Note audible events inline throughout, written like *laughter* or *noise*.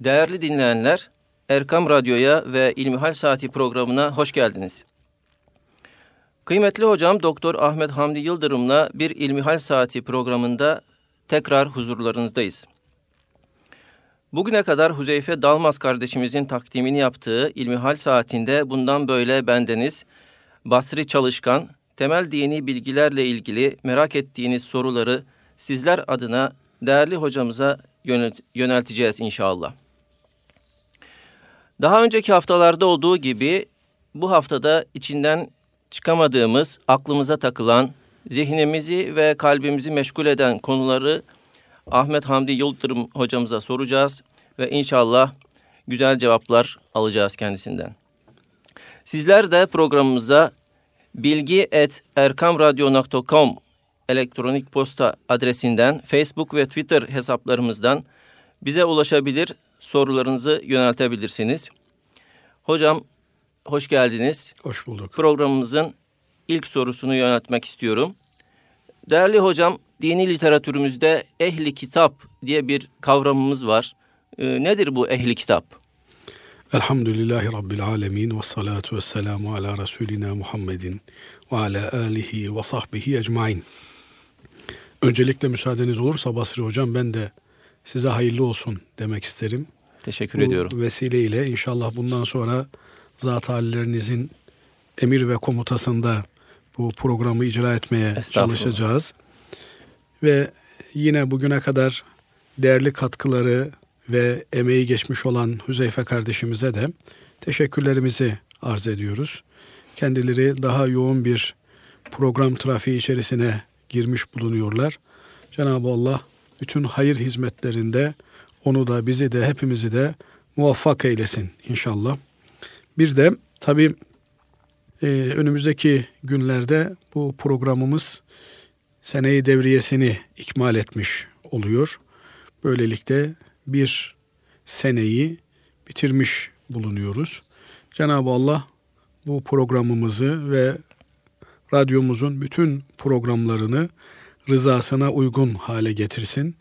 Değerli dinleyenler, Erkam Radyo'ya ve İlmihal Saati programına hoş geldiniz. Kıymetli hocam Doktor Ahmet Hamdi Yıldırım'la bir İlmihal Saati programında tekrar huzurlarınızdayız. Bugüne kadar Huzeyfe Dalmaz kardeşimizin takdimini yaptığı İlmihal Saati'nde bundan böyle bendeniz, Basri Çalışkan, temel dini bilgilerle ilgili merak ettiğiniz soruları sizler adına değerli hocamıza yönelteceğiz inşallah. Daha önceki haftalarda olduğu gibi bu haftada içinden çıkamadığımız, aklımıza takılan, zihnimizi ve kalbimizi meşgul eden konuları Ahmet Hamdi Yıldırım hocamıza soracağız ve inşallah güzel cevaplar alacağız kendisinden. Sizler de programımıza bilgi et erkamradyo.com elektronik posta adresinden, Facebook ve Twitter hesaplarımızdan bize ulaşabilir, sorularınızı yöneltebilirsiniz. Hocam hoş geldiniz. Hoş bulduk. Programımızın ilk sorusunu yöneltmek istiyorum. Değerli hocam, dini literatürümüzde ehli kitap diye bir kavramımız var. Ee, nedir bu ehli kitap? Elhamdülillahi Rabbil alemin ve salatu ve selamu ala Resulina Muhammedin ve ala alihi ve sahbihi ecmain. Öncelikle müsaadeniz olursa Basri Hocam ben de size hayırlı olsun demek isterim. Teşekkür Bu ediyorum. vesileyle inşallah bundan sonra zat hallerinizin emir ve komutasında bu programı icra etmeye çalışacağız. Ve yine bugüne kadar değerli katkıları ve emeği geçmiş olan Hüzeyfe kardeşimize de teşekkürlerimizi arz ediyoruz. Kendileri daha yoğun bir program trafiği içerisine girmiş bulunuyorlar. Cenab-ı Allah bütün hayır hizmetlerinde onu da bizi de hepimizi de muvaffak eylesin inşallah. Bir de tabii e, önümüzdeki günlerde bu programımız seneyi devriyesini ikmal etmiş oluyor. Böylelikle bir seneyi bitirmiş bulunuyoruz. Cenab-ı Allah bu programımızı ve radyomuzun bütün programlarını rızasına uygun hale getirsin.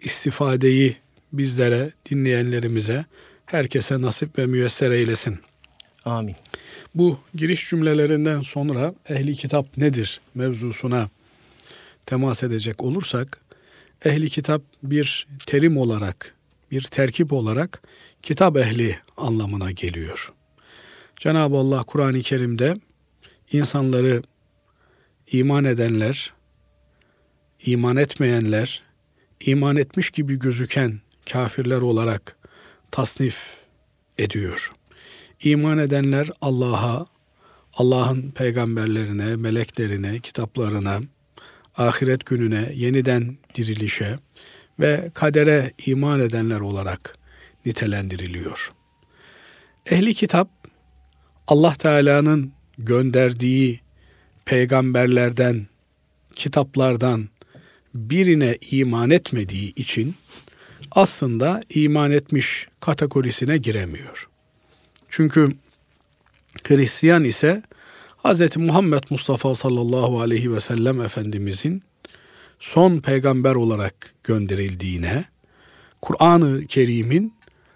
İstifadeyi bizlere, dinleyenlerimize, herkese nasip ve müyesser eylesin. Amin. Bu giriş cümlelerinden sonra ehli kitap nedir mevzusuna temas edecek olursak, ehli kitap bir terim olarak, bir terkip olarak kitap ehli anlamına geliyor. Cenab-ı Allah Kur'an-ı Kerim'de insanları iman edenler, iman etmeyenler, iman etmiş gibi gözüken kafirler olarak tasnif ediyor. İman edenler Allah'a, Allah'ın peygamberlerine, meleklerine, kitaplarına, ahiret gününe, yeniden dirilişe ve kadere iman edenler olarak nitelendiriliyor. Ehli kitap Allah Teala'nın gönderdiği peygamberlerden, kitaplardan birine iman etmediği için aslında iman etmiş kategorisine giremiyor. Çünkü Hristiyan ise Hz. Muhammed Mustafa sallallahu aleyhi ve sellem Efendimizin son peygamber olarak gönderildiğine, Kur'an-ı Kerim'in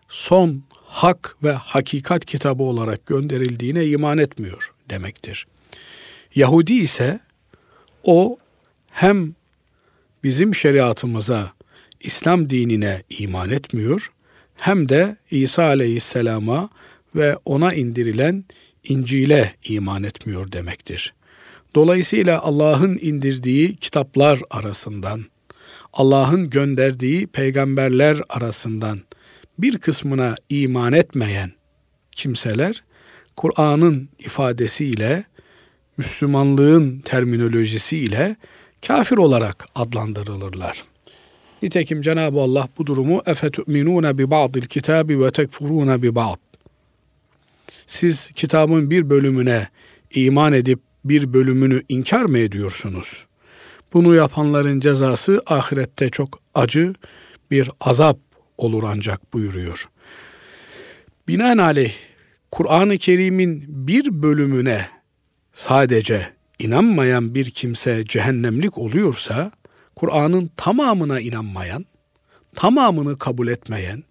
son hak ve hakikat kitabı olarak gönderildiğine iman etmiyor demektir. Yahudi ise o hem bizim şeriatımıza, İslam dinine iman etmiyor hem de İsa aleyhisselama ve ona indirilen İncil'e iman etmiyor demektir. Dolayısıyla Allah'ın indirdiği kitaplar arasından, Allah'ın gönderdiği peygamberler arasından bir kısmına iman etmeyen kimseler Kur'an'ın ifadesiyle Müslümanlığın terminolojisiyle kafir olarak adlandırılırlar. Nitekim Cenab-ı Allah bu durumu efetu'minune bi ba'dil kitabi ve tekfurune bi ba'd. Siz kitabın bir bölümüne iman edip bir bölümünü inkar mı ediyorsunuz? Bunu yapanların cezası ahirette çok acı bir azap olur ancak buyuruyor. Binaenaleyh Kur'an-ı Kerim'in bir bölümüne sadece inanmayan bir kimse cehennemlik oluyorsa, Kur'an'ın tamamına inanmayan, tamamını kabul etmeyen,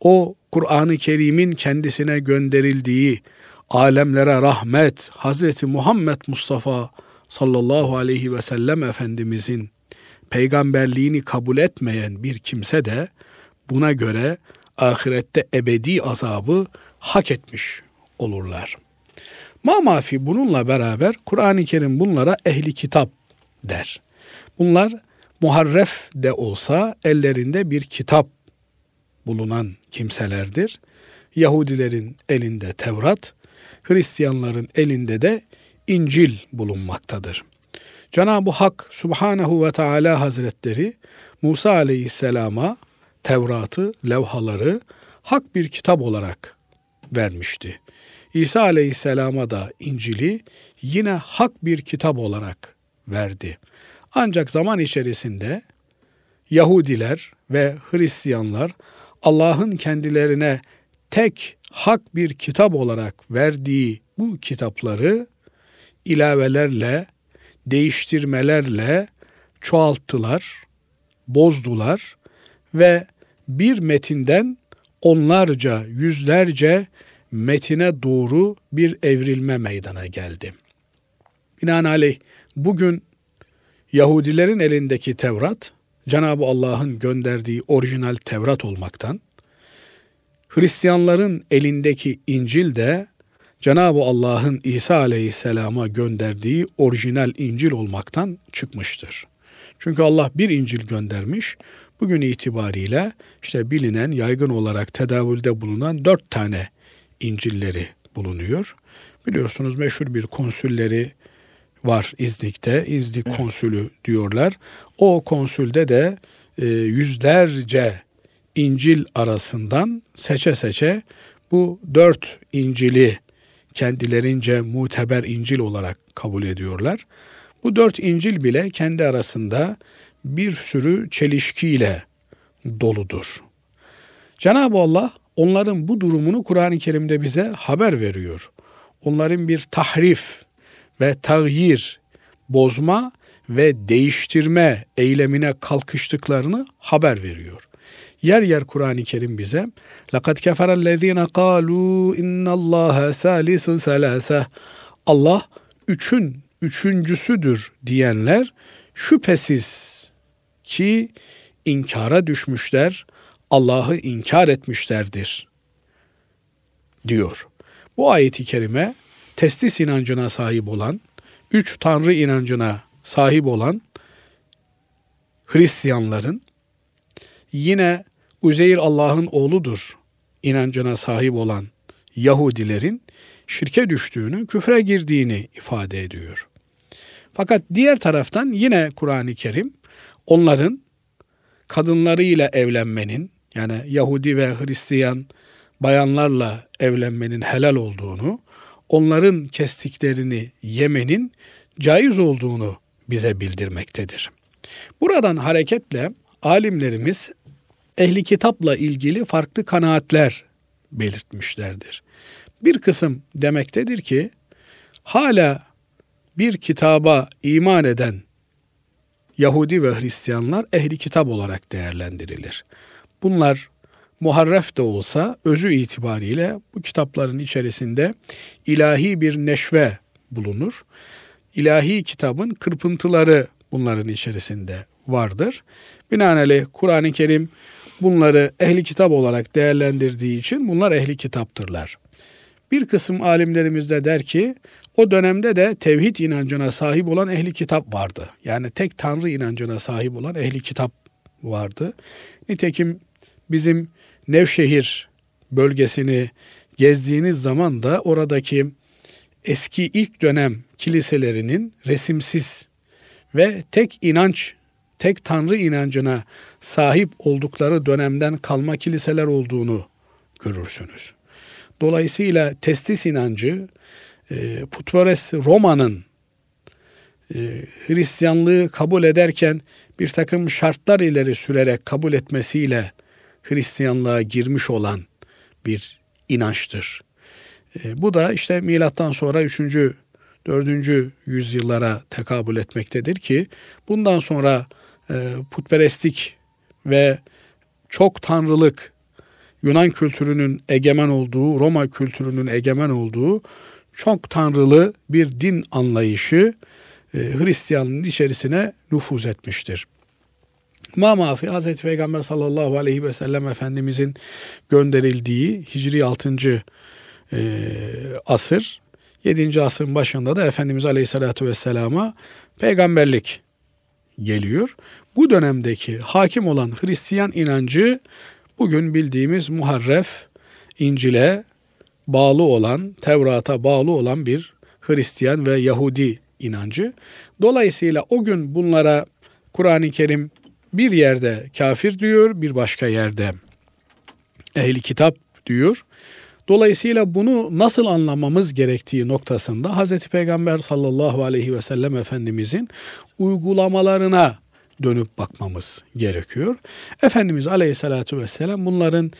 o Kur'an-ı Kerim'in kendisine gönderildiği alemlere rahmet Hazreti Muhammed Mustafa sallallahu aleyhi ve sellem Efendimizin peygamberliğini kabul etmeyen bir kimse de buna göre ahirette ebedi azabı hak etmiş olurlar. Ma mafi bununla beraber Kur'an-ı Kerim bunlara ehli kitap der. Bunlar muharref de olsa ellerinde bir kitap bulunan kimselerdir. Yahudilerin elinde Tevrat, Hristiyanların elinde de İncil bulunmaktadır. Cenab-ı Hak Subhanahu ve Teala Hazretleri Musa Aleyhisselam'a Tevrat'ı, levhaları hak bir kitap olarak vermişti. İsa Aleyhisselam'a da İncil'i yine hak bir kitap olarak verdi. Ancak zaman içerisinde Yahudiler ve Hristiyanlar Allah'ın kendilerine tek hak bir kitap olarak verdiği bu kitapları ilavelerle, değiştirmelerle çoğalttılar, bozdular ve bir metinden onlarca, yüzlerce metine doğru bir evrilme meydana geldi. Binaenaleyh bugün Yahudilerin elindeki Tevrat, Cenab-ı Allah'ın gönderdiği orijinal Tevrat olmaktan, Hristiyanların elindeki İncil de Cenab-ı Allah'ın İsa Aleyhisselam'a gönderdiği orijinal İncil olmaktan çıkmıştır. Çünkü Allah bir İncil göndermiş, bugün itibariyle işte bilinen, yaygın olarak tedavülde bulunan dört tane İncil'leri bulunuyor. Biliyorsunuz meşhur bir konsülleri var İznik'te. İznik konsülü diyorlar. O konsülde de e, yüzlerce İncil arasından seçe seçe bu dört İncil'i kendilerince muteber İncil olarak kabul ediyorlar. Bu dört İncil bile kendi arasında bir sürü çelişkiyle doludur. Cenab-ı Allah onların bu durumunu Kur'an-ı Kerim'de bize haber veriyor. Onların bir tahrif ve tagyir, bozma ve değiştirme eylemine kalkıştıklarını haber veriyor. Yer yer Kur'an-ı Kerim bize لَقَدْ كَفَرَ الَّذ۪ينَ قَالُوا اِنَّ اللّٰهَ سَالِسُ سَلَاسَهِ Allah üçün üçüncüsüdür diyenler şüphesiz ki inkara düşmüşler, Allah'ı inkar etmişlerdir diyor. Bu ayeti kerime testis inancına sahip olan, üç tanrı inancına sahip olan Hristiyanların yine Uzeyr Allah'ın oğludur inancına sahip olan Yahudilerin şirke düştüğünü, küfre girdiğini ifade ediyor. Fakat diğer taraftan yine Kur'an-ı Kerim onların kadınlarıyla evlenmenin yani Yahudi ve Hristiyan bayanlarla evlenmenin helal olduğunu, onların kestiklerini yemenin caiz olduğunu bize bildirmektedir. Buradan hareketle alimlerimiz ehli kitapla ilgili farklı kanaatler belirtmişlerdir. Bir kısım demektedir ki hala bir kitaba iman eden Yahudi ve Hristiyanlar ehli kitap olarak değerlendirilir. Bunlar muharref de olsa özü itibariyle bu kitapların içerisinde ilahi bir neşve bulunur. İlahi kitabın kırpıntıları bunların içerisinde vardır. Binaenaleyh Kur'an-ı Kerim bunları ehli kitap olarak değerlendirdiği için bunlar ehli kitaptırlar. Bir kısım alimlerimiz de der ki o dönemde de tevhid inancına sahip olan ehli kitap vardı. Yani tek tanrı inancına sahip olan ehli kitap vardı. Nitekim bizim Nevşehir bölgesini gezdiğiniz zaman da oradaki eski ilk dönem kiliselerinin resimsiz ve tek inanç, tek tanrı inancına sahip oldukları dönemden kalma kiliseler olduğunu görürsünüz. Dolayısıyla testis inancı e, putperest Roma'nın e, Hristiyanlığı kabul ederken bir takım şartlar ileri sürerek kabul etmesiyle Hristiyanlığa girmiş olan bir inançtır. E, bu da işte milattan sonra 3. 4. yüzyıllara tekabül etmektedir ki bundan sonra e, putperestlik ve çok tanrılık Yunan kültürünün egemen olduğu, Roma kültürünün egemen olduğu çok tanrılı bir din anlayışı e, Hristiyanlığın içerisine nüfuz etmiştir. Mamafi Hazreti Peygamber sallallahu aleyhi ve sellem Efendimizin gönderildiği Hicri 6. E, asır 7. asrın başında da Efendimiz aleyhissalatu vesselama peygamberlik geliyor. Bu dönemdeki hakim olan Hristiyan inancı bugün bildiğimiz Muharref, İncil'e bağlı olan, Tevrat'a bağlı olan bir Hristiyan ve Yahudi inancı. Dolayısıyla o gün bunlara Kur'an-ı Kerim bir yerde kafir diyor, bir başka yerde ehli kitap diyor. Dolayısıyla bunu nasıl anlamamız gerektiği noktasında Hz. Peygamber sallallahu aleyhi ve sellem Efendimizin uygulamalarına dönüp bakmamız gerekiyor. Efendimiz aleyhissalatu vesselam bunların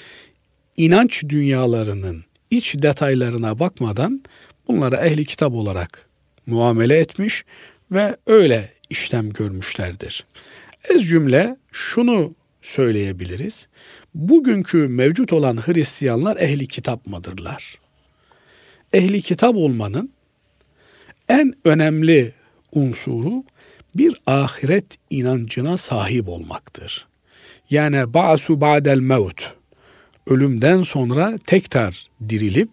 inanç dünyalarının iç detaylarına bakmadan bunlara ehli kitap olarak muamele etmiş ve öyle işlem görmüşlerdir. Ez cümle şunu söyleyebiliriz. Bugünkü mevcut olan Hristiyanlar ehli kitap mıdırlar? Ehli kitap olmanın en önemli unsuru bir ahiret inancına sahip olmaktır. Yani ba'su ba'del mevt ölümden sonra tekrar dirilip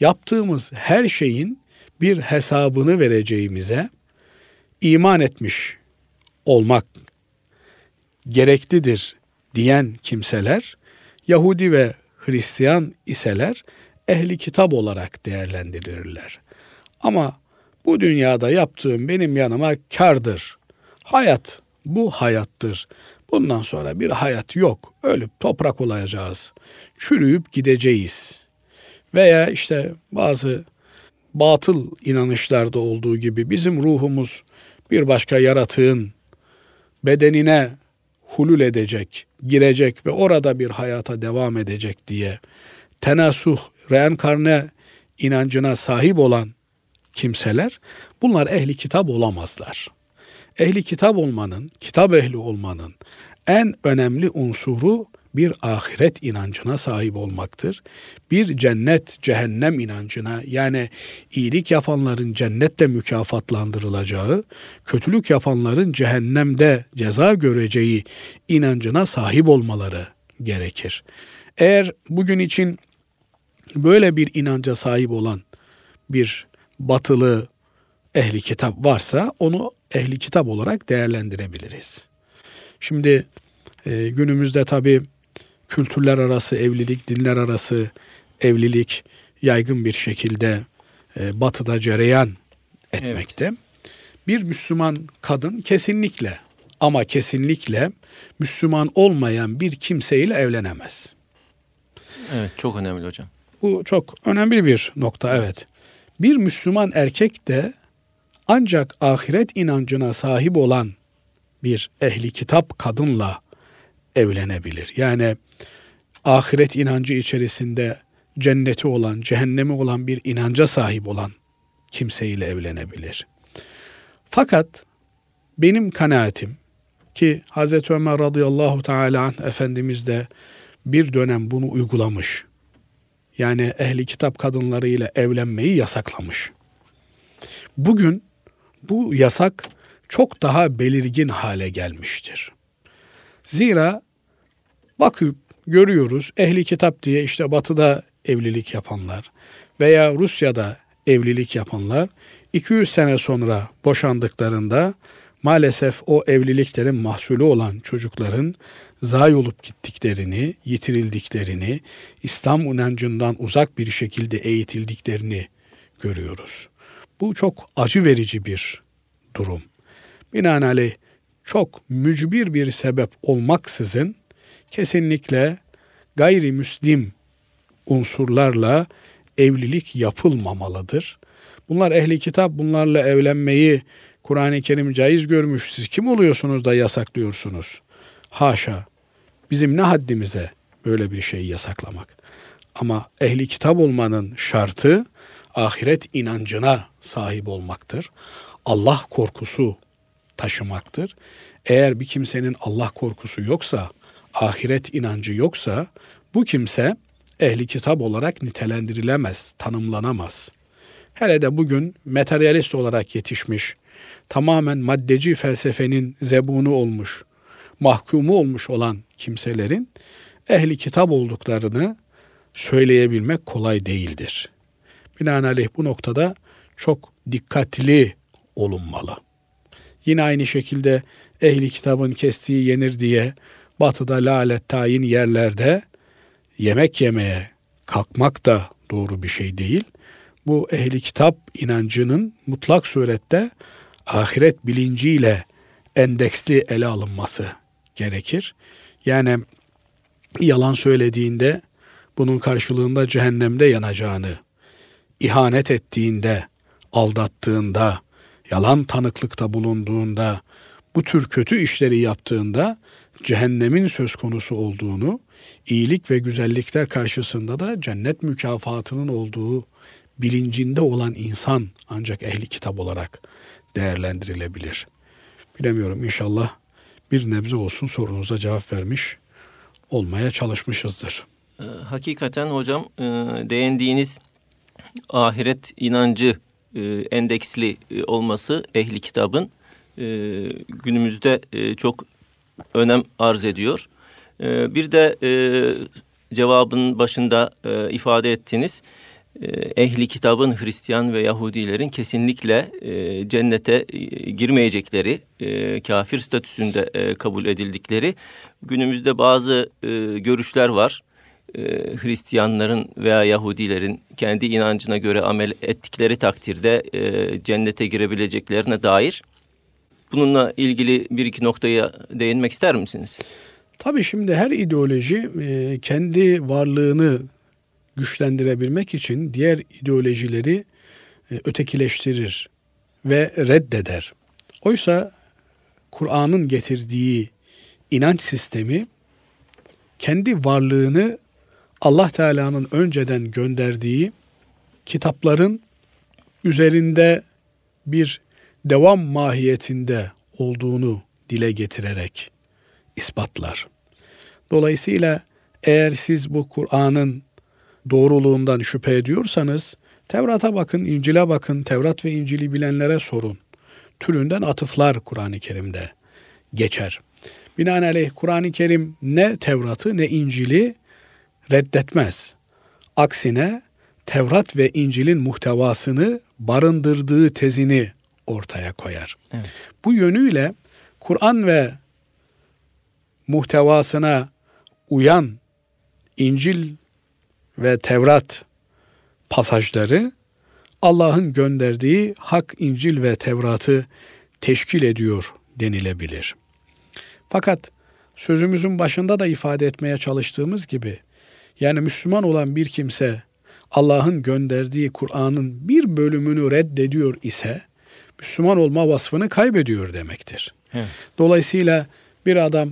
yaptığımız her şeyin bir hesabını vereceğimize iman etmiş olmak gereklidir diyen kimseler Yahudi ve Hristiyan iseler ehli kitap olarak değerlendirilirler. Ama bu dünyada yaptığım benim yanıma kardır. Hayat bu hayattır. Bundan sonra bir hayat yok. Ölüp toprak olacağız. Çürüyüp gideceğiz. Veya işte bazı batıl inanışlarda olduğu gibi bizim ruhumuz bir başka yaratığın bedenine hulul edecek, girecek ve orada bir hayata devam edecek diye tenasuh, reenkarne inancına sahip olan kimseler bunlar ehli kitap olamazlar. Ehli kitap olmanın, kitap ehli olmanın en önemli unsuru bir ahiret inancına sahip olmaktır. Bir cennet, cehennem inancına yani iyilik yapanların cennette mükafatlandırılacağı, kötülük yapanların cehennemde ceza göreceği inancına sahip olmaları gerekir. Eğer bugün için böyle bir inanca sahip olan bir batılı ehli kitap varsa onu ehli kitap olarak değerlendirebiliriz. Şimdi e, günümüzde tabi kültürler arası evlilik, dinler arası evlilik yaygın bir şekilde e, batıda cereyan etmekte. Evet. Bir Müslüman kadın kesinlikle ama kesinlikle Müslüman olmayan bir kimseyle evlenemez. Evet çok önemli hocam. Bu çok önemli bir nokta evet. Bir Müslüman erkek de ancak ahiret inancına sahip olan bir ehli kitap kadınla evlenebilir. Yani ahiret inancı içerisinde cenneti olan, cehennemi olan bir inanca sahip olan kimseyle evlenebilir. Fakat benim kanaatim ki Hz. Ömer radıyallahu teala Efendimiz de bir dönem bunu uygulamış. Yani ehli kitap kadınlarıyla evlenmeyi yasaklamış. Bugün bu yasak çok daha belirgin hale gelmiştir. Zira bakıp görüyoruz ehli kitap diye işte batıda evlilik yapanlar veya Rusya'da evlilik yapanlar 200 sene sonra boşandıklarında maalesef o evliliklerin mahsulü olan çocukların zayi olup gittiklerini, yitirildiklerini, İslam inancından uzak bir şekilde eğitildiklerini görüyoruz. Bu çok acı verici bir durum. Binaenaleyh çok mücbir bir sebep olmaksızın kesinlikle gayrimüslim unsurlarla evlilik yapılmamalıdır. Bunlar ehli kitap bunlarla evlenmeyi Kur'an-ı Kerim caiz görmüş. Siz kim oluyorsunuz da yasaklıyorsunuz? Haşa. Bizim ne haddimize böyle bir şeyi yasaklamak. Ama ehli kitap olmanın şartı ahiret inancına sahip olmaktır. Allah korkusu taşımaktır. Eğer bir kimsenin Allah korkusu yoksa, ahiret inancı yoksa Bu kimse ehli kitap olarak nitelendirilemez, tanımlanamaz. Hele de bugün materyalist olarak yetişmiş, tamamen maddeci felsefenin zebunu olmuş, mahkumu olmuş olan kimselerin ehli kitap olduklarını söyleyebilmek kolay değildir. Binaenaleyh bu noktada çok dikkatli olunmalı. Yine aynı şekilde ehli kitabın kestiği yenir diye batıda lalet tayin yerlerde yemek yemeye kalkmak da doğru bir şey değil. Bu ehli kitap inancının mutlak surette ahiret bilinciyle endeksli ele alınması gerekir. Yani yalan söylediğinde bunun karşılığında cehennemde yanacağını, ihanet ettiğinde, aldattığında, yalan tanıklıkta bulunduğunda, bu tür kötü işleri yaptığında cehennemin söz konusu olduğunu, iyilik ve güzellikler karşısında da cennet mükafatının olduğu bilincinde olan insan ancak ehli kitap olarak değerlendirilebilir. Bilemiyorum inşallah bir nebze olsun sorunuza cevap vermiş olmaya çalışmışızdır. Ee, hakikaten hocam e, değindiğiniz ahiret inancı e, endeksli e, olması ehli kitabın günümüzde çok önem arz ediyor. Bir de cevabın başında ifade ettiğiniz ehli kitabın Hristiyan ve Yahudilerin kesinlikle cennete girmeyecekleri, kafir statüsünde kabul edildikleri günümüzde bazı görüşler var. Hristiyanların veya Yahudilerin kendi inancına göre amel ettikleri takdirde cennete girebileceklerine dair. Bununla ilgili bir iki noktaya değinmek ister misiniz? Tabii şimdi her ideoloji kendi varlığını güçlendirebilmek için diğer ideolojileri e, ötekileştirir ve reddeder. Oysa Kur'an'ın getirdiği inanç sistemi kendi varlığını Allah Teala'nın önceden gönderdiği kitapların üzerinde bir devam mahiyetinde olduğunu dile getirerek ispatlar. Dolayısıyla eğer siz bu Kur'an'ın doğruluğundan şüphe ediyorsanız Tevrat'a bakın, İncil'e bakın, Tevrat ve İncil'i bilenlere sorun. Türünden atıflar Kur'an-ı Kerim'de geçer. Binaenaleyh Kur'an-ı Kerim ne Tevrat'ı ne İncil'i reddetmez. Aksine Tevrat ve İncil'in muhtevasını barındırdığı tezini ortaya koyar. Evet. Bu yönüyle Kur'an ve muhtevasına uyan İncil ve Tevrat pasajları Allah'ın gönderdiği Hak, İncil ve Tevrat'ı teşkil ediyor denilebilir. Fakat sözümüzün başında da ifade etmeye çalıştığımız gibi yani Müslüman olan bir kimse Allah'ın gönderdiği Kur'an'ın bir bölümünü reddediyor ise Müslüman olma vasfını kaybediyor demektir. Evet. Dolayısıyla bir adam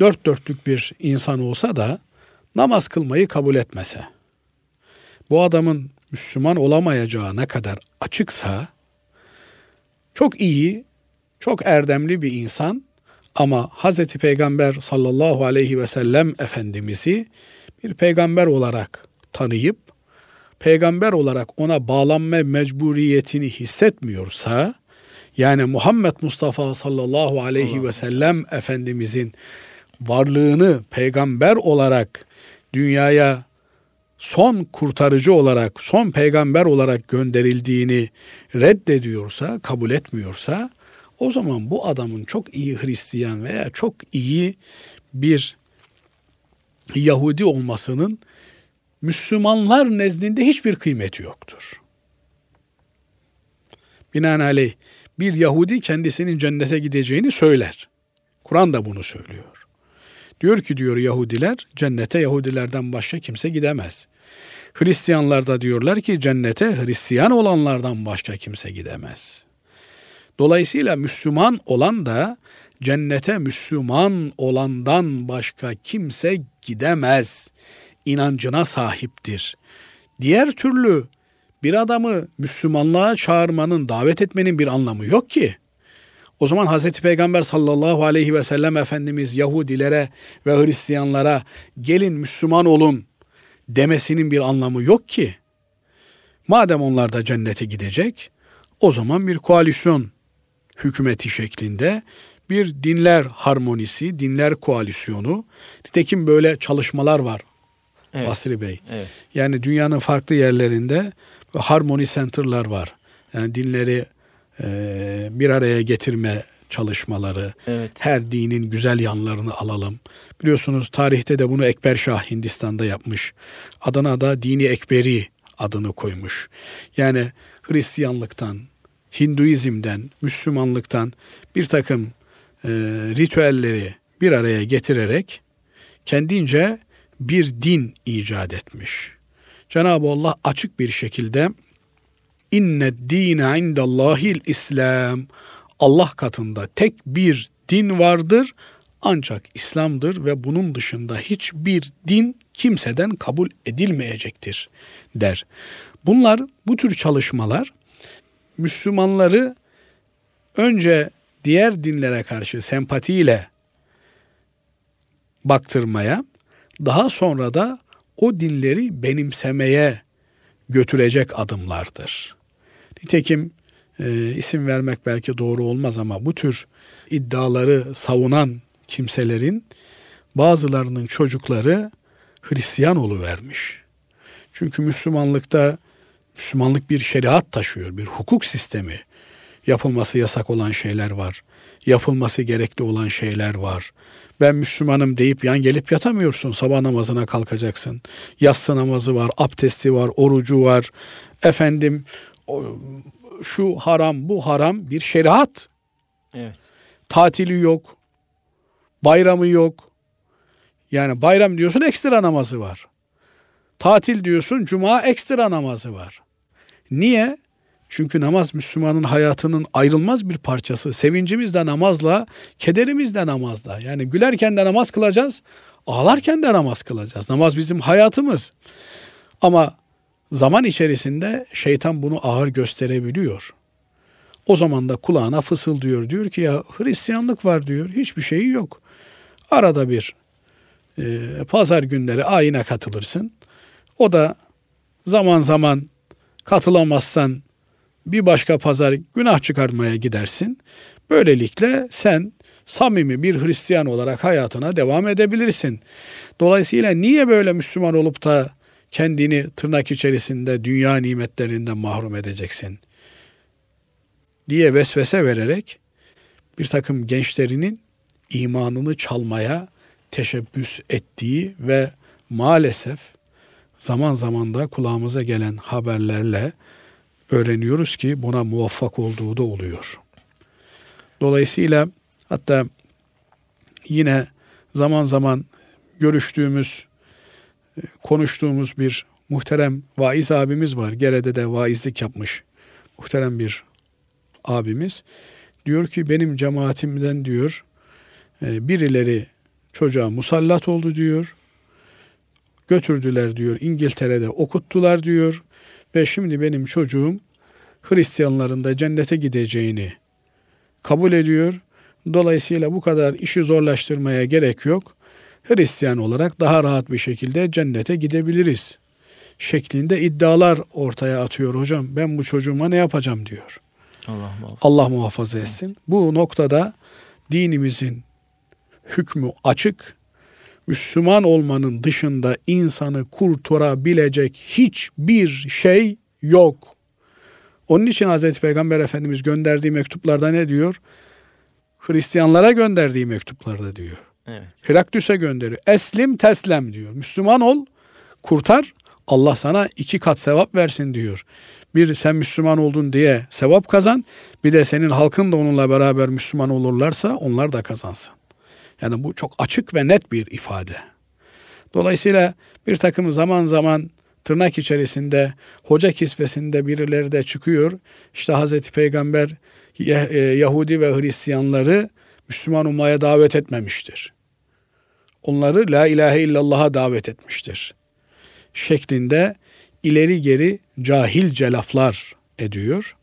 dört dörtlük bir insan olsa da namaz kılmayı kabul etmese, bu adamın Müslüman olamayacağı ne kadar açıksa çok iyi, çok erdemli bir insan ama Hazreti Peygamber sallallahu aleyhi ve sellem Efendimiz'i bir peygamber olarak tanıyıp peygamber olarak ona bağlanma mecburiyetini hissetmiyorsa yani Muhammed Mustafa sallallahu aleyhi ve sellem Efendimizin varlığını peygamber olarak dünyaya son kurtarıcı olarak, son peygamber olarak gönderildiğini reddediyorsa, kabul etmiyorsa o zaman bu adamın çok iyi Hristiyan veya çok iyi bir Yahudi olmasının Müslümanlar nezdinde hiçbir kıymeti yoktur. Binaenaleyh bir Yahudi kendisinin cennete gideceğini söyler. Kur'an da bunu söylüyor. Diyor ki diyor Yahudiler cennete Yahudilerden başka kimse gidemez. Hristiyanlar da diyorlar ki cennete Hristiyan olanlardan başka kimse gidemez. Dolayısıyla Müslüman olan da cennete Müslüman olandan başka kimse gidemez. İnancına sahiptir. Diğer türlü bir adamı Müslümanlığa çağırmanın, davet etmenin bir anlamı yok ki. O zaman Hazreti Peygamber sallallahu aleyhi ve sellem Efendimiz Yahudilere ve Hristiyanlara gelin Müslüman olun demesinin bir anlamı yok ki. Madem onlar da cennete gidecek, o zaman bir koalisyon hükümeti şeklinde bir dinler harmonisi, dinler koalisyonu. Nitekim böyle çalışmalar var evet. Basri Bey. Evet. Yani dünyanın farklı yerlerinde harmony center'lar var. Yani dinleri e, bir araya getirme çalışmaları, evet. her dinin güzel yanlarını alalım. Biliyorsunuz tarihte de bunu Ekber Şah Hindistan'da yapmış. Adana da Dini Ekberi adını koymuş. Yani Hristiyanlıktan, Hinduizm'den, Müslümanlıktan bir takım e, ritüelleri bir araya getirerek kendince bir din icat etmiş. Cenab-ı Allah açık bir şekilde inne dine indallahil İslam Allah katında tek bir din vardır ancak İslam'dır ve bunun dışında hiçbir din kimseden kabul edilmeyecektir der. Bunlar bu tür çalışmalar Müslümanları önce diğer dinlere karşı sempatiyle baktırmaya, daha sonra da o dinleri benimsemeye götürecek adımlardır. Nitekim e, isim vermek belki doğru olmaz ama bu tür iddiaları savunan kimselerin bazılarının çocukları Hristiyan vermiş. Çünkü Müslümanlıkta Müslümanlık bir şeriat taşıyor, bir hukuk sistemi. Yapılması yasak olan şeyler var. Yapılması gerekli olan şeyler var. Ben Müslümanım deyip yan gelip yatamıyorsun. Sabah namazına kalkacaksın. Yatsı namazı var, abdesti var, orucu var. Efendim şu haram, bu haram bir şeriat. Evet. Tatili yok. Bayramı yok. Yani bayram diyorsun ekstra namazı var. Tatil diyorsun cuma ekstra namazı var. Niye? Çünkü namaz Müslümanın hayatının ayrılmaz bir parçası. Sevincimiz de namazla, kederimiz de namazla. Yani gülerken de namaz kılacağız, ağlarken de namaz kılacağız. Namaz bizim hayatımız. Ama zaman içerisinde şeytan bunu ağır gösterebiliyor. O zaman da kulağına fısıldıyor. Diyor ki ya Hristiyanlık var diyor. Hiçbir şeyi yok. Arada bir e, pazar günleri ayine katılırsın. O da zaman zaman katılamazsan bir başka pazar günah çıkarmaya gidersin. Böylelikle sen samimi bir Hristiyan olarak hayatına devam edebilirsin. Dolayısıyla niye böyle Müslüman olup da kendini tırnak içerisinde dünya nimetlerinden mahrum edeceksin? diye vesvese vererek bir takım gençlerinin imanını çalmaya teşebbüs ettiği ve maalesef zaman zaman da kulağımıza gelen haberlerle öğreniyoruz ki buna muvaffak olduğu da oluyor. Dolayısıyla hatta yine zaman zaman görüştüğümüz, e, konuştuğumuz bir muhterem vaiz abimiz var. Gere'de de vaizlik yapmış muhterem bir abimiz. Diyor ki benim cemaatimden diyor e, birileri çocuğa musallat oldu diyor. Götürdüler diyor İngiltere'de okuttular diyor. Ve şimdi benim çocuğum Hristiyanların da cennete gideceğini kabul ediyor. Dolayısıyla bu kadar işi zorlaştırmaya gerek yok. Hristiyan olarak daha rahat bir şekilde cennete gidebiliriz şeklinde iddialar ortaya atıyor hocam. Ben bu çocuğuma ne yapacağım diyor. Allah muhafaza, Allah muhafaza etsin. Evet. Bu noktada dinimizin hükmü açık. Müslüman olmanın dışında insanı kurtarabilecek hiçbir şey yok. Onun için Hazreti Peygamber Efendimiz gönderdiği mektuplarda ne diyor? Hristiyanlara gönderdiği mektuplarda diyor. Evet. Heraklüs'e gönderiyor. Eslim teslem diyor. Müslüman ol, kurtar. Allah sana iki kat sevap versin diyor. Bir sen Müslüman oldun diye sevap kazan. Bir de senin halkın da onunla beraber Müslüman olurlarsa onlar da kazansın. Yani bu çok açık ve net bir ifade. Dolayısıyla bir takım zaman zaman tırnak içerisinde hoca kisvesinde birileri de çıkıyor. İşte Hazreti Peygamber e, Yahudi ve Hristiyanları Müslüman olmaya davet etmemiştir. Onları la ilahe illallah'a davet etmiştir. Şeklinde ileri geri cahilce laflar ediyor.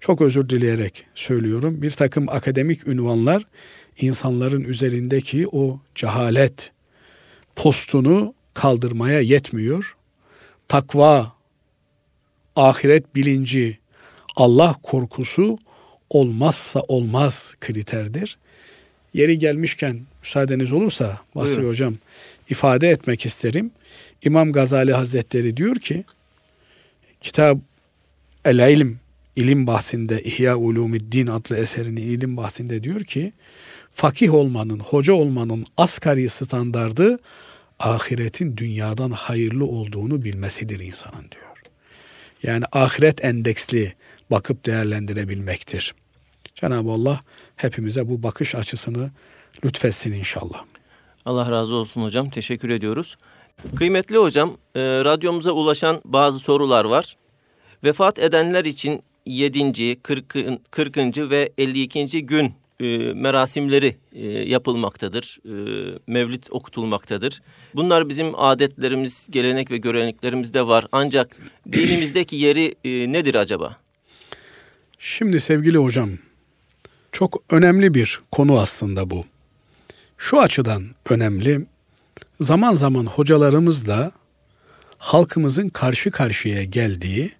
Çok özür dileyerek söylüyorum. Bir takım akademik ünvanlar insanların üzerindeki o cehalet postunu kaldırmaya yetmiyor. Takva, ahiret bilinci, Allah korkusu olmazsa olmaz kriterdir. Yeri gelmişken müsaadeniz olursa Basri Buyurun. Hocam ifade etmek isterim. İmam Gazali Hazretleri diyor ki kitap El İlm ilim bahsinde İhya Ulumiddin adlı eserinin ilim bahsinde diyor ki fakih olmanın, hoca olmanın asgari standardı ahiretin dünyadan hayırlı olduğunu bilmesidir insanın diyor. Yani ahiret endeksli bakıp değerlendirebilmektir. Cenab-ı Allah hepimize bu bakış açısını lütfetsin inşallah. Allah razı olsun hocam. Teşekkür ediyoruz. Kıymetli hocam, e, radyomuza ulaşan bazı sorular var. Vefat edenler için 7. 40. 40. ve 52. gün e, merasimleri e, yapılmaktadır. E, mevlid okutulmaktadır. Bunlar bizim adetlerimiz, gelenek ve göreneklerimizde var. Ancak *clears throat* dinimizdeki yeri e, nedir acaba? Şimdi sevgili hocam, çok önemli bir konu aslında bu. Şu açıdan önemli. Zaman zaman hocalarımızla halkımızın karşı karşıya geldiği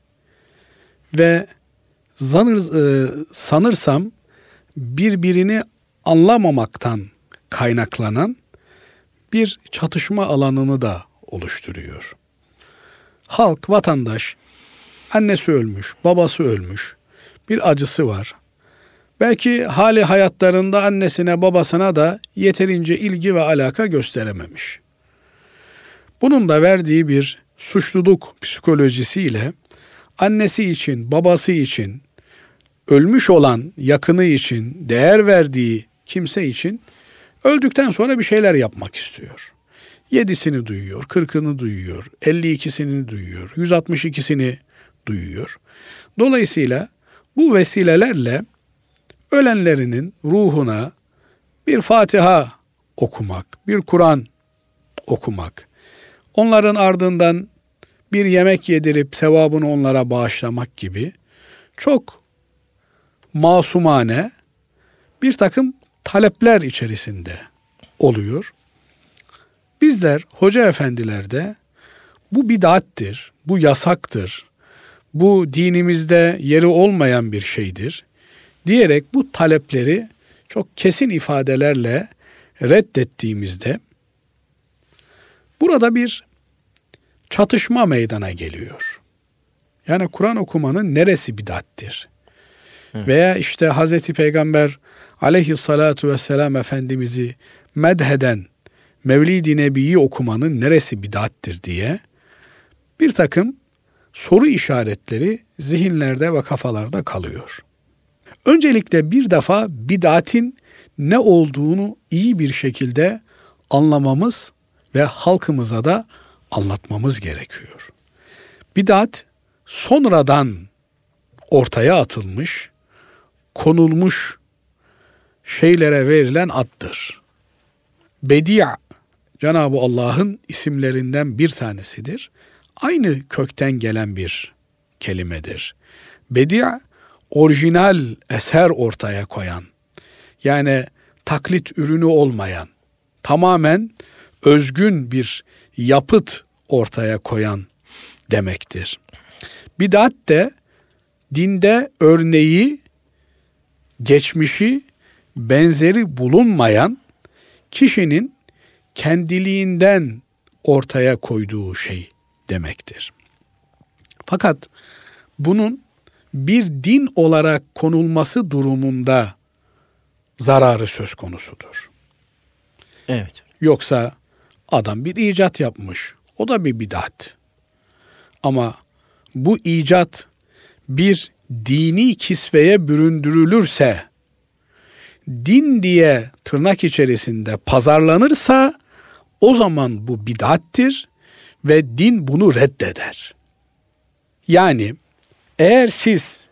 ve zanır, e, sanırsam birbirini anlamamaktan kaynaklanan bir çatışma alanını da oluşturuyor. Halk, vatandaş, annesi ölmüş, babası ölmüş, bir acısı var. Belki hali hayatlarında annesine, babasına da yeterince ilgi ve alaka gösterememiş. Bunun da verdiği bir suçluluk psikolojisiyle annesi için, babası için, ölmüş olan yakını için, değer verdiği kimse için öldükten sonra bir şeyler yapmak istiyor. Yedisini duyuyor, kırkını duyuyor, elli ikisini duyuyor, yüz altmış ikisini duyuyor. Dolayısıyla bu vesilelerle ölenlerinin ruhuna bir Fatiha okumak, bir Kur'an okumak, onların ardından bir yemek yedirip sevabını onlara bağışlamak gibi çok masumane bir takım talepler içerisinde oluyor. Bizler hoca efendilerde bu bidattir, bu yasaktır, bu dinimizde yeri olmayan bir şeydir diyerek bu talepleri çok kesin ifadelerle reddettiğimizde burada bir çatışma meydana geliyor. Yani Kur'an okumanın neresi bidattir? Veya işte Hazreti Peygamber aleyhissalatu vesselam Efendimiz'i medheden Mevlid-i Nebi'yi okumanın neresi bidattir diye bir takım soru işaretleri zihinlerde ve kafalarda kalıyor. Öncelikle bir defa bidatin ne olduğunu iyi bir şekilde anlamamız ve halkımıza da anlatmamız gerekiyor. Bidat sonradan ortaya atılmış, konulmuş şeylere verilen addır. Bedia Cenab-ı Allah'ın isimlerinden bir tanesidir. Aynı kökten gelen bir kelimedir. Bedia orijinal eser ortaya koyan yani taklit ürünü olmayan tamamen özgün bir yapıt ortaya koyan demektir. Bidat de dinde örneği, geçmişi, benzeri bulunmayan kişinin kendiliğinden ortaya koyduğu şey demektir. Fakat bunun bir din olarak konulması durumunda zararı söz konusudur. Evet. Yoksa adam bir icat yapmış. O da bir bidat. Ama bu icat bir dini kisveye büründürülürse, din diye tırnak içerisinde pazarlanırsa o zaman bu bidattir ve din bunu reddeder. Yani eğer siz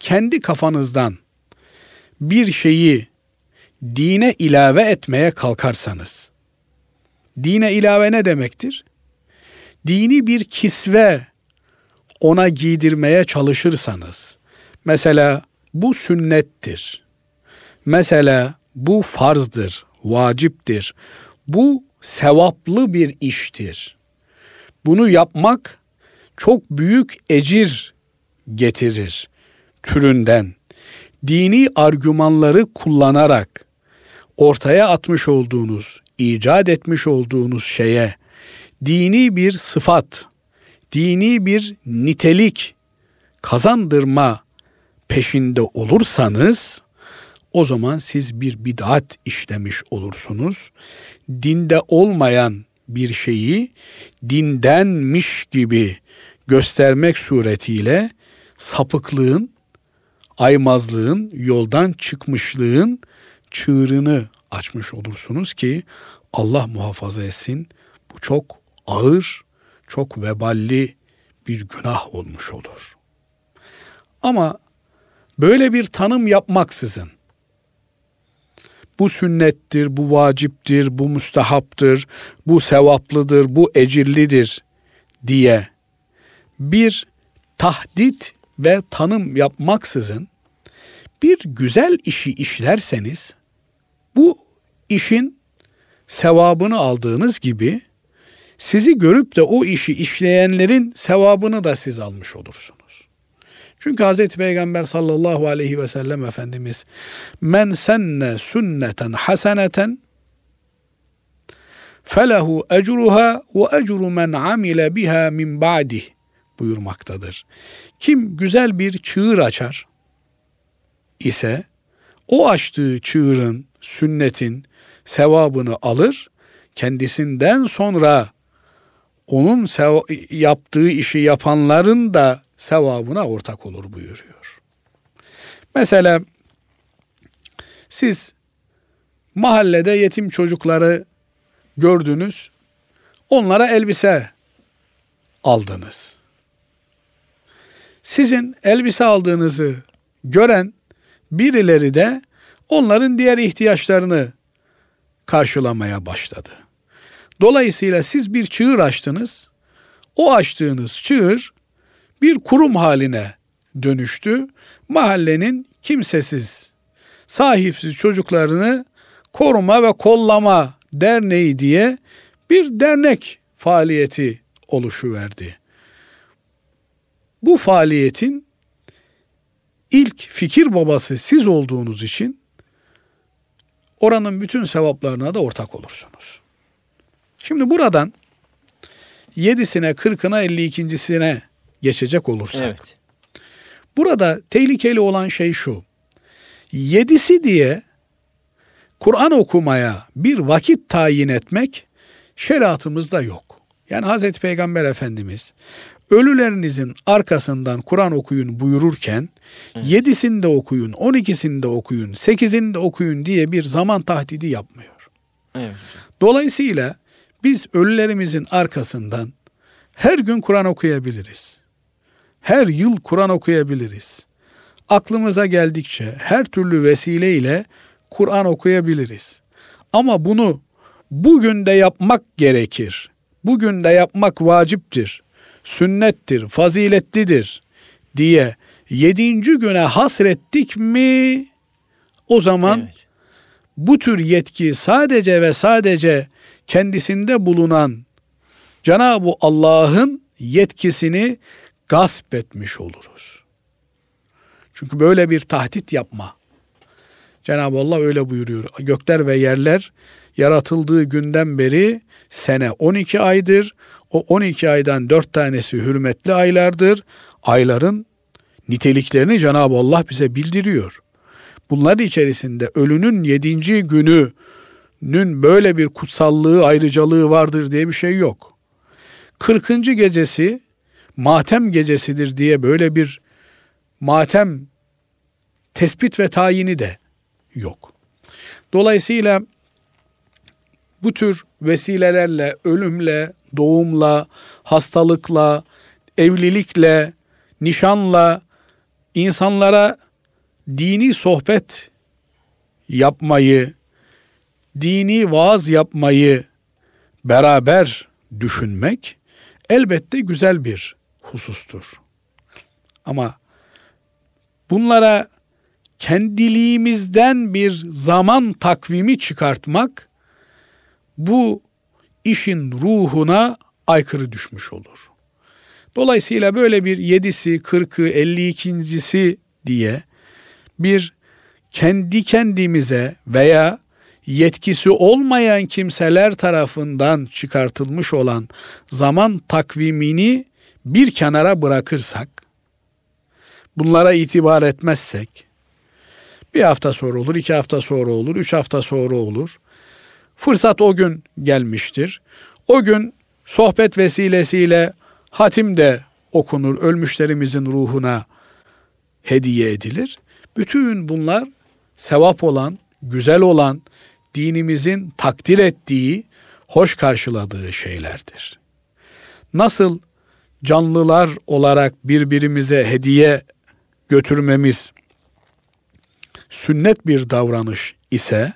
kendi kafanızdan bir şeyi dine ilave etmeye kalkarsanız, dine ilave ne demektir? Dini bir kisve ona giydirmeye çalışırsanız, mesela bu sünnettir, mesela bu farzdır, vaciptir, bu sevaplı bir iştir. Bunu yapmak çok büyük ecir getirir türünden. Dini argümanları kullanarak ortaya atmış olduğunuz, icat etmiş olduğunuz şeye dini bir sıfat, dini bir nitelik kazandırma peşinde olursanız o zaman siz bir bid'at işlemiş olursunuz. Dinde olmayan bir şeyi dindenmiş gibi göstermek suretiyle sapıklığın, aymazlığın, yoldan çıkmışlığın çığırını açmış olursunuz ki Allah muhafaza etsin bu çok ağır, çok veballi bir günah olmuş olur. Ama böyle bir tanım yapmaksızın bu sünnettir, bu vaciptir, bu müstehaptır, bu sevaplıdır, bu ecirlidir diye bir tahdit ve tanım yapmaksızın bir güzel işi işlerseniz bu işin sevabını aldığınız gibi sizi görüp de o işi işleyenlerin sevabını da siz almış olursunuz. Çünkü Hazreti Peygamber sallallahu aleyhi ve sellem Efendimiz men senne sünneten haseneten felehu ecruha ve ecru men amile biha min ba'dih buyurmaktadır. Kim güzel bir çığır açar ise o açtığı çığırın, sünnetin sevabını alır, kendisinden sonra onun yaptığı işi yapanların da sevabına ortak olur buyuruyor. Mesela siz mahallede yetim çocukları gördünüz, onlara elbise aldınız. Sizin elbise aldığınızı gören birileri de onların diğer ihtiyaçlarını karşılamaya başladı. Dolayısıyla siz bir çığır açtınız. O açtığınız çığır bir kurum haline dönüştü. Mahallenin kimsesiz, sahipsiz çocuklarını koruma ve kollama derneği diye bir dernek faaliyeti oluşuverdi. Bu faaliyetin ilk fikir babası siz olduğunuz için oranın bütün sevaplarına da ortak olursunuz. Şimdi buradan yedisine, kırkına, elli ikincisine geçecek olursak. Evet. Burada tehlikeli olan şey şu. Yedisi diye Kur'an okumaya bir vakit tayin etmek şeriatımızda yok. Yani Hazreti Peygamber Efendimiz ölülerinizin arkasından Kur'an okuyun buyururken yedisinde okuyun, on ikisinde okuyun, sekizinde okuyun diye bir zaman tahdidi yapmıyor. Evet. Dolayısıyla biz ölülerimizin arkasından her gün Kur'an okuyabiliriz. Her yıl Kur'an okuyabiliriz. Aklımıza geldikçe her türlü vesileyle Kur'an okuyabiliriz. Ama bunu bugün de yapmak gerekir. Bugün de yapmak vaciptir sünnettir, faziletlidir diye yedinci güne hasrettik mi o zaman evet. bu tür yetki sadece ve sadece kendisinde bulunan Cenab-ı Allah'ın yetkisini gasp etmiş oluruz. Çünkü böyle bir tahdit yapma. Cenab-ı Allah öyle buyuruyor. Gökler ve yerler yaratıldığı günden beri sene 12 aydır. O 12 aydan 4 tanesi hürmetli aylardır. Ayların niteliklerini Cenab-ı Allah bize bildiriyor. Bunlar içerisinde ölünün 7. gününün böyle bir kutsallığı, ayrıcalığı vardır diye bir şey yok. 40. gecesi matem gecesidir diye böyle bir matem tespit ve tayini de yok. Dolayısıyla bu tür vesilelerle, ölümle, doğumla, hastalıkla, evlilikle, nişanla insanlara dini sohbet yapmayı, dini vaaz yapmayı beraber düşünmek elbette güzel bir husustur. Ama bunlara kendiliğimizden bir zaman takvimi çıkartmak bu işin ruhuna aykırı düşmüş olur. Dolayısıyla böyle bir yedisi, kırkı, elli ikincisi diye bir kendi kendimize veya yetkisi olmayan kimseler tarafından çıkartılmış olan zaman takvimini bir kenara bırakırsak, bunlara itibar etmezsek, bir hafta sonra olur, iki hafta sonra olur, üç hafta sonra olur. Fırsat o gün gelmiştir. O gün sohbet vesilesiyle hatim de okunur, ölmüşlerimizin ruhuna hediye edilir. Bütün bunlar sevap olan, güzel olan, dinimizin takdir ettiği, hoş karşıladığı şeylerdir. Nasıl canlılar olarak birbirimize hediye götürmemiz sünnet bir davranış ise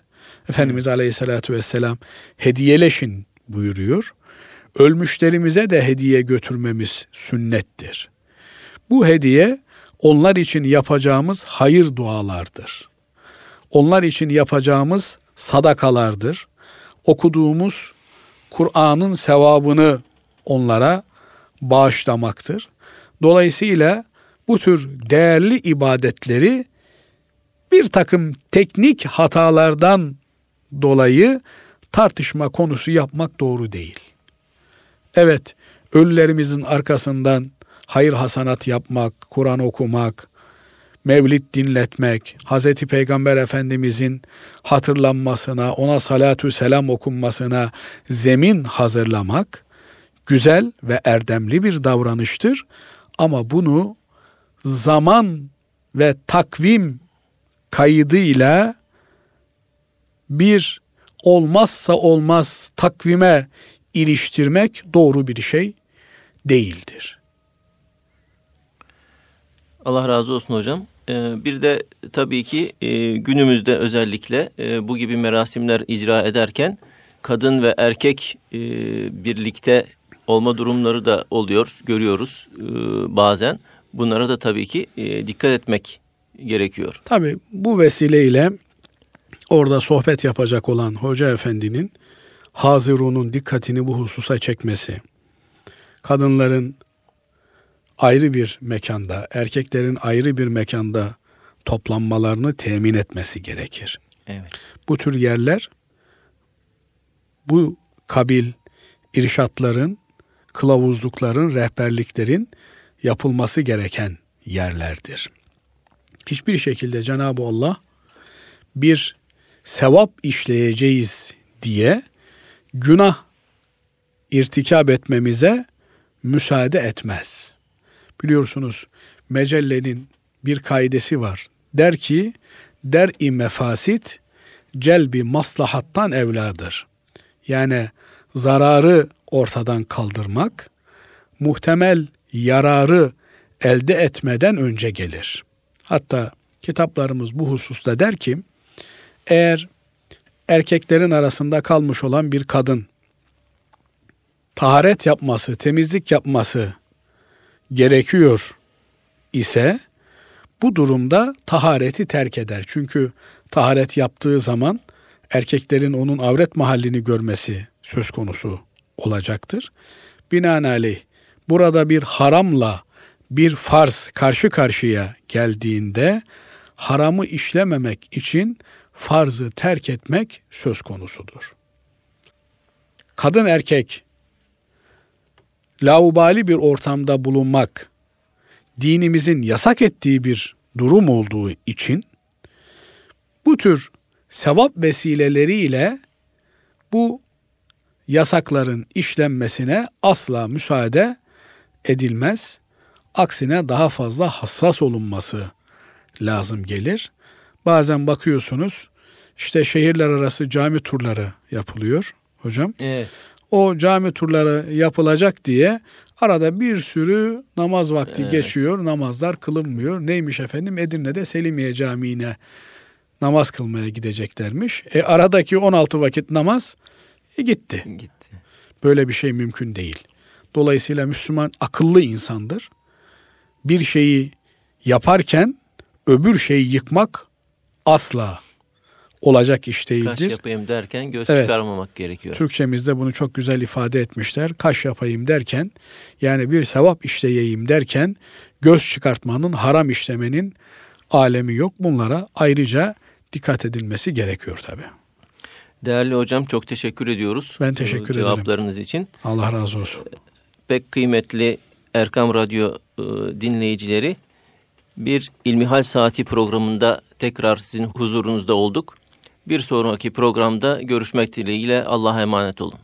Efendimiz Aleyhisselatü Vesselam hediyeleşin buyuruyor. Ölmüşlerimize de hediye götürmemiz sünnettir. Bu hediye onlar için yapacağımız hayır dualardır. Onlar için yapacağımız sadakalardır. Okuduğumuz Kur'an'ın sevabını onlara bağışlamaktır. Dolayısıyla bu tür değerli ibadetleri bir takım teknik hatalardan dolayı tartışma konusu yapmak doğru değil. Evet, ölülerimizin arkasından hayır hasanat yapmak, Kur'an okumak, mevlid dinletmek, Hz. Peygamber Efendimizin hatırlanmasına, ona salatü selam okunmasına zemin hazırlamak güzel ve erdemli bir davranıştır. Ama bunu zaman ve takvim kaydıyla bir olmazsa olmaz takvime iliştirmek doğru bir şey değildir. Allah razı olsun hocam. Ee, bir de tabii ki e, günümüzde özellikle e, bu gibi merasimler icra ederken kadın ve erkek e, birlikte olma durumları da oluyor, görüyoruz bazen. Bunlara da tabii ki dikkat etmek gerekiyor. Tabii bu vesileyle orada sohbet yapacak olan hoca efendinin Hazirun'un dikkatini bu hususa çekmesi, kadınların ayrı bir mekanda, erkeklerin ayrı bir mekanda toplanmalarını temin etmesi gerekir. Evet. Bu tür yerler bu kabil irşatların, kılavuzlukların, rehberliklerin yapılması gereken yerlerdir. Hiçbir şekilde Cenab-ı Allah bir sevap işleyeceğiz diye günah irtikab etmemize müsaade etmez. Biliyorsunuz mecellenin bir kaidesi var. Der ki der-i mefasit celbi maslahattan evladır. Yani zararı ortadan kaldırmak muhtemel yararı elde etmeden önce gelir. Hatta kitaplarımız bu hususta der ki eğer erkeklerin arasında kalmış olan bir kadın taharet yapması, temizlik yapması gerekiyor ise bu durumda tahareti terk eder. Çünkü taharet yaptığı zaman erkeklerin onun avret mahallini görmesi söz konusu olacaktır. Binaenaleyh burada bir haramla bir farz karşı karşıya geldiğinde haramı işlememek için farzı terk etmek söz konusudur. Kadın erkek laubali bir ortamda bulunmak dinimizin yasak ettiği bir durum olduğu için bu tür sevap vesileleriyle bu yasakların işlenmesine asla müsaade edilmez. Aksine daha fazla hassas olunması lazım gelir. Bazen bakıyorsunuz işte şehirler arası cami turları yapılıyor hocam. Evet. O cami turları yapılacak diye arada bir sürü namaz vakti evet. geçiyor. Namazlar kılınmıyor. Neymiş efendim? Edirne'de Selimiye Camii'ne namaz kılmaya gideceklermiş. E aradaki 16 vakit namaz e, gitti. Gitti. Böyle bir şey mümkün değil. Dolayısıyla Müslüman akıllı insandır. Bir şeyi yaparken öbür şeyi yıkmak asla olacak iş değildir. Kaş yapayım derken göz Evet. çıkarmamak gerekiyor. Türkçemizde bunu çok güzel ifade etmişler. Kaş yapayım derken yani bir sevap işleyeyim derken göz çıkartmanın, haram işlemenin alemi yok. Bunlara ayrıca dikkat edilmesi gerekiyor tabi. Değerli hocam çok teşekkür ediyoruz. Ben teşekkür bu ederim. Cevaplarınız için. Allah razı olsun. Pek kıymetli Erkam Radyo e, dinleyicileri bir İlmihal Saati programında tekrar sizin huzurunuzda olduk. Bir sonraki programda görüşmek dileğiyle Allah'a emanet olun.